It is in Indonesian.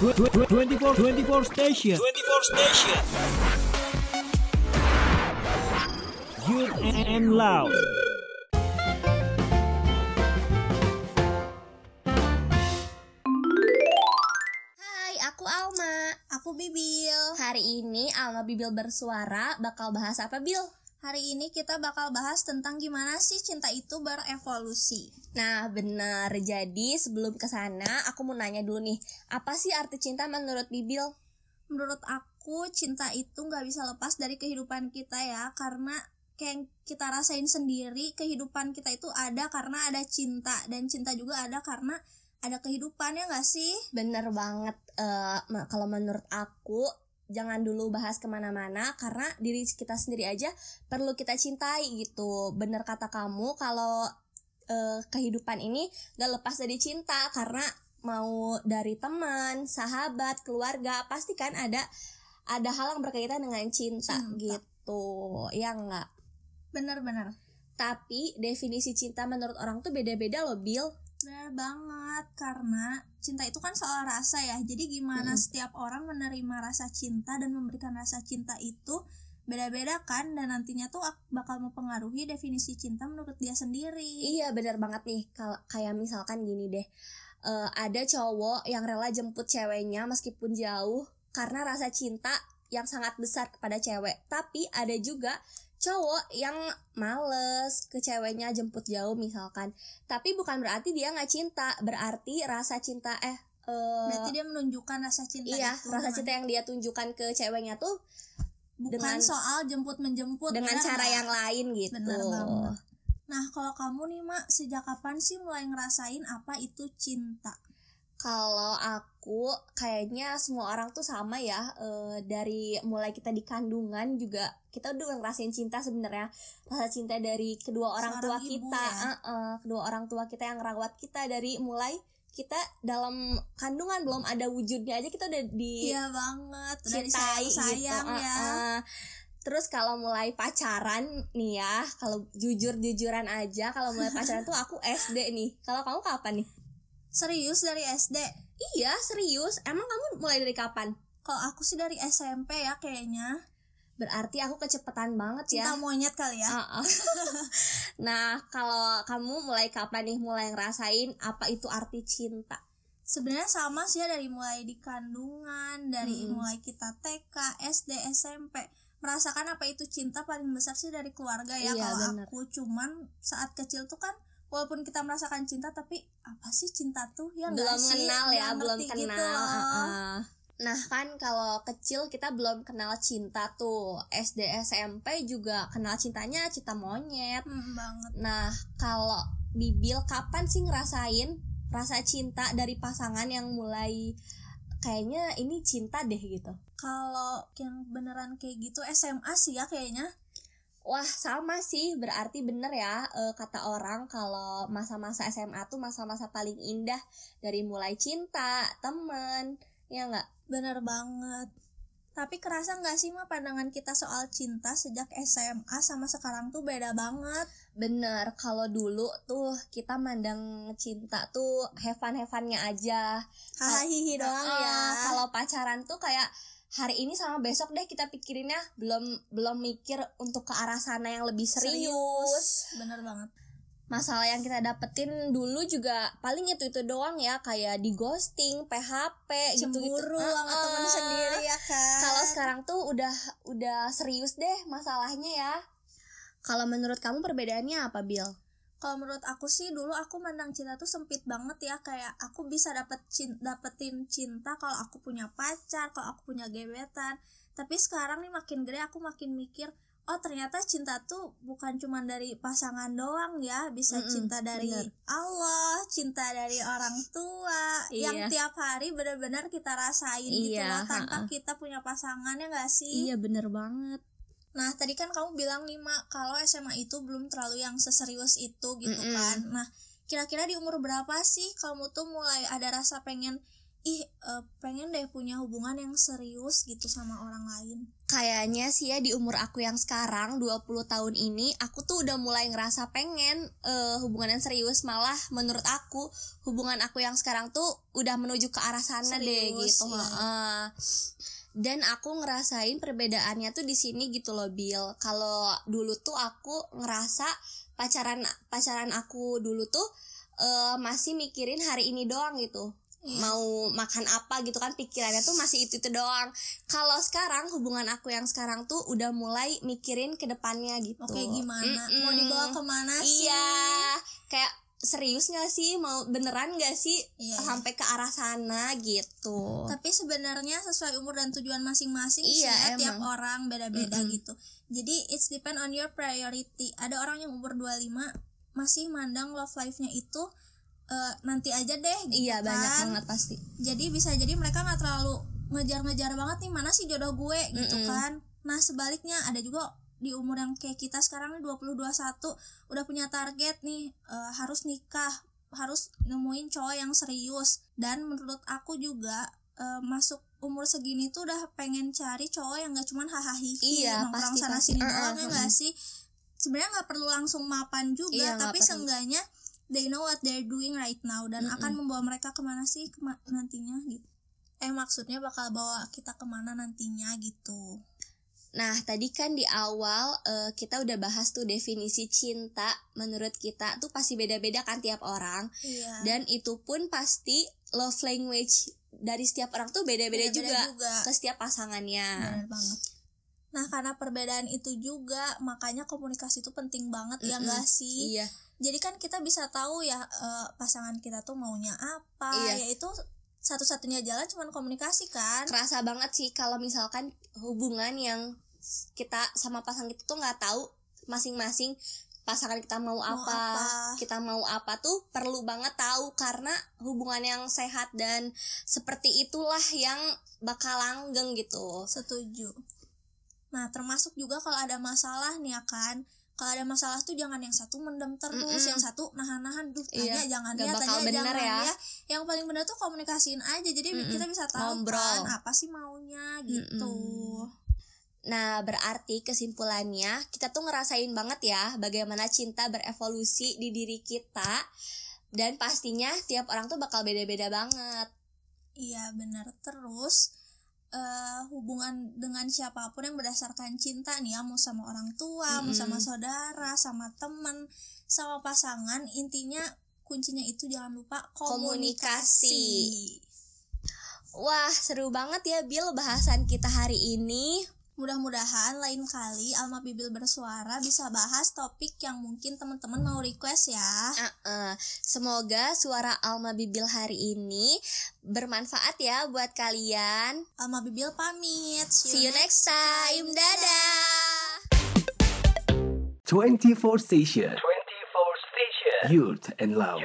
24 24 station 24 station Good and loud Hai, aku Alma. Aku Bibil. Hari ini Alma Bibil bersuara bakal bahas apa, Bil? Hari ini kita bakal bahas tentang gimana sih cinta itu berevolusi. Nah, bener. Jadi, sebelum ke sana, aku mau nanya dulu nih, apa sih arti cinta menurut Bibil? Menurut aku, cinta itu nggak bisa lepas dari kehidupan kita ya, karena kayak yang kita rasain sendiri, kehidupan kita itu ada karena ada cinta, dan cinta juga ada karena ada kehidupan ya nggak sih? Bener banget. ma- kalau menurut aku, jangan dulu bahas ke mana-mana karena diri kita sendiri aja perlu kita cintai gitu. Bener kata kamu kalau eh, kehidupan ini gak lepas dari cinta karena mau dari teman, sahabat, keluarga pasti kan ada ada hal yang berkaitan dengan cinta, Cinta. gitu. Ya enggak? Bener-bener. Tapi definisi cinta menurut orang tuh beda-beda loh, Bill. Bener banget, karena cinta itu kan soal rasa ya. Jadi gimana Mm-mm. setiap orang menerima rasa cinta dan memberikan rasa cinta itu beda-beda kan dan nantinya tuh ak- bakal mempengaruhi definisi cinta menurut dia sendiri. Iya bener banget nih kalau kayak misalkan gini deh eh, ada cowok yang rela jemput ceweknya meskipun jauh karena rasa cinta yang sangat besar kepada cewek tapi ada juga cowok yang males ke ceweknya jemput jauh misalkan tapi bukan berarti dia nggak cinta berarti rasa cinta eh eh, Berarti dia menunjukkan rasa cinta iya itu rasa dengan- cinta yang dia tunjukkan ke ceweknya tuh bukan dengan- soal jemput menjemput dengan bener cara nggak? yang lain gitu Bener banget. Nah, kalau kamu nih, Mak, sejak kapan sih mulai ngerasain apa itu cinta? Kalau aku kayaknya semua orang tuh sama ya eh, dari mulai kita di kandungan juga kita udah ngerasain cinta sebenarnya rasa cinta dari kedua orang tua Seorang ibu kita ya. eh, eh, kedua orang tua kita yang rawat kita dari mulai kita dalam kandungan belum ada wujudnya aja kita udah di Iya banget, dari cintai sayang-sayang gitu. ya. Terus kalau mulai pacaran nih ya, kalau jujur-jujuran aja, kalau mulai pacaran tuh aku SD nih. Kalau kamu kapan nih? Serius dari SD? Iya, serius. Emang kamu mulai dari kapan? Kalau aku sih dari SMP ya kayaknya. Berarti aku kecepetan banget ya. Cinta monyet kali ya. Ah, ah. nah, kalau kamu mulai kapan nih mulai ngerasain apa itu arti cinta? Sebenarnya sama sih ya dari mulai di kandungan, dari Mm-mm. mulai kita TK, SD, SMP. Merasakan apa itu cinta paling besar sih dari keluarga ya. Iya, Kalau aku cuman saat kecil tuh kan walaupun kita merasakan cinta tapi apa sih cinta tuh ya nggak belum sih? kenal ya, Nggak belum ngerti kenal. gitu loh. ah, ah. Nah, kan kalau kecil kita belum kenal cinta tuh. SD, SMP juga kenal cintanya cinta monyet. Hmm, banget. Nah, kalau Bibil kapan sih ngerasain rasa cinta dari pasangan yang mulai kayaknya ini cinta deh gitu? Kalau yang beneran kayak gitu SMA sih ya kayaknya. Wah sama sih berarti bener ya eh, kata orang kalau masa-masa SMA tuh masa-masa paling indah dari mulai cinta temen ya nggak Bener banget. Tapi kerasa nggak sih mah pandangan kita soal cinta sejak SMA sama sekarang tuh beda banget. bener kalau dulu tuh kita mandang cinta tuh hevan-hevannya aja Hahihi doang ya. kalau pacaran tuh kayak hari ini sama besok deh kita pikirinnya belum belum mikir untuk ke arah sana yang lebih serius. Bener banget. masalah yang kita dapetin dulu juga paling itu itu doang ya kayak di ghosting, PHP gitu gitu. Cemburu sama temen sendiri ya kan. Kalau sekarang tuh udah udah serius deh masalahnya ya. Kalau menurut kamu perbedaannya apa, Bill? Kalau menurut aku sih dulu aku mandang cinta tuh sempit banget ya kayak aku bisa dapet cin- dapetin cinta kalau aku punya pacar kalau aku punya gebetan tapi sekarang nih makin gede aku makin mikir oh ternyata cinta tuh bukan cuma dari pasangan doang ya bisa Mm-mm, cinta dari bener. Allah cinta dari orang tua yang Iya. tiap hari benar-benar kita rasain gitu Iya, loh tanpa ha-ha. kita punya pasangan ya gak sih Iya bener banget. Nah, tadi kan kamu bilang nih, Mak, kalau SMA itu belum terlalu yang seserius itu gitu Mm-mm. kan. Nah, kira-kira di umur berapa sih kamu tuh mulai ada rasa pengen ih eh, pengen deh punya hubungan yang serius gitu sama orang lain kayaknya sih ya di umur aku yang sekarang 20 tahun ini aku tuh udah mulai ngerasa pengen eh, hubungan yang serius malah menurut aku hubungan aku yang sekarang tuh udah menuju ke arah sana deh Serius, gitu iya. heeh. Dan aku ngerasain perbedaannya tuh di sini gitu loh Bill kalau dulu tuh aku ngerasa pacaran pacaran aku dulu tuh eh, masih mikirin hari ini doang gitu. Iya. mau makan apa gitu kan pikirannya tuh masih itu itu doang. Kalau sekarang hubungan aku yang sekarang tuh udah mulai mikirin ke depannya gitu. Oke gimana? Mm-mm. mau dibawa ke mana sih? Iya. Kayak serius gak sih mau beneran gak sih Iya, iya. sampai ke arah sana gitu tapi sebenarnya sesuai umur dan tujuan masing-masing sih Iya, ya, tiap emang. orang beda-beda Mm-mm. gitu jadi it's depend on your priority ada orang yang umur 25 masih mandang love life-nya itu eh, nanti aja deh gitu iya banyak kan. banget pasti jadi bisa jadi mereka nggak terlalu ngejar-ngejar banget nih mana sih jodoh gue gitu Mm-mm. kan nah sebaliknya ada juga di umur yang kayak kita sekarang nih 20 21 udah punya target nih eh, harus nikah harus nemuin cowok yang serius. Dan menurut aku juga eh, masuk umur segini tuh udah pengen cari cowok yang gak cuman hahaha Iya, nongkrong sana pasti. sini Uh-uh, doang ya nggak sih? Sebenarnya nggak perlu langsung mapan juga Iya, tapi seenggaknya they know what they're doing right now dan Mm-mm. akan membawa mereka ke mana sih kema- nantinya gitu. Eh maksudnya bakal bawa kita ke mana nantinya gitu Nah, tadi kan di awal eh, kita udah bahas tuh definisi cinta menurut kita tuh pasti beda-beda kan tiap orang. Iya. Dan itu pun pasti love language dari setiap orang tuh beda-beda juga, ke setiap pasangannya. Bener banget. Nah karena perbedaan itu juga makanya komunikasi itu penting banget ya Mm-mm. enggak sih? Iya, jadi kan kita bisa tahu ya eh, pasangan kita tuh maunya apa. Iya. yaitu satu-satunya jalan cuman komunikasi kan? Kerasa banget sih kalau misalkan hubungan yang kita sama pasangan kita tuh nggak tahu masing-masing pasangan kita mau, Mau apa, apa. kita mau apa tuh perlu banget tahu karena hubungan yang sehat dan seperti itulah yang bakal langgeng gitu. Setuju. Nah, termasuk juga kalau ada masalah nih ya kan. Kalau ada masalah tuh jangan yang satu mendem terus, Mm-mm. yang satu nahan-nahan, duh tanya Iya, jangan bakal tanya jangan ya. dia. Yang paling benar tuh komunikasiin aja. Jadi Mm-mm. kita bisa tahu Ngobrol. kan apa sih maunya gitu. Mm-mm. Nah, berarti kesimpulannya kita tuh ngerasain banget ya bagaimana cinta berevolusi di diri kita dan pastinya tiap orang tuh bakal beda-beda banget. Iya, benar. Terus eh hubungan dengan siapa pun yang berdasarkan cinta nih ya, mau sama orang tua, mau Mm-mm. sama saudara, sama temen, sama pasangan, intinya kuncinya itu jangan lupa komunikasi. Komunikasi. Wah, seru banget ya Bill bahasan kita hari ini. Mudah-mudahan lain kali Alma Bibil bersuara bisa bahas topik yang mungkin teman-teman mau request ya. Uh-uh. Semoga suara Alma Bibil hari ini bermanfaat ya buat kalian. Alma Bibil pamit. See you next time. Dadah. 24 Station 24 Station Youth and Love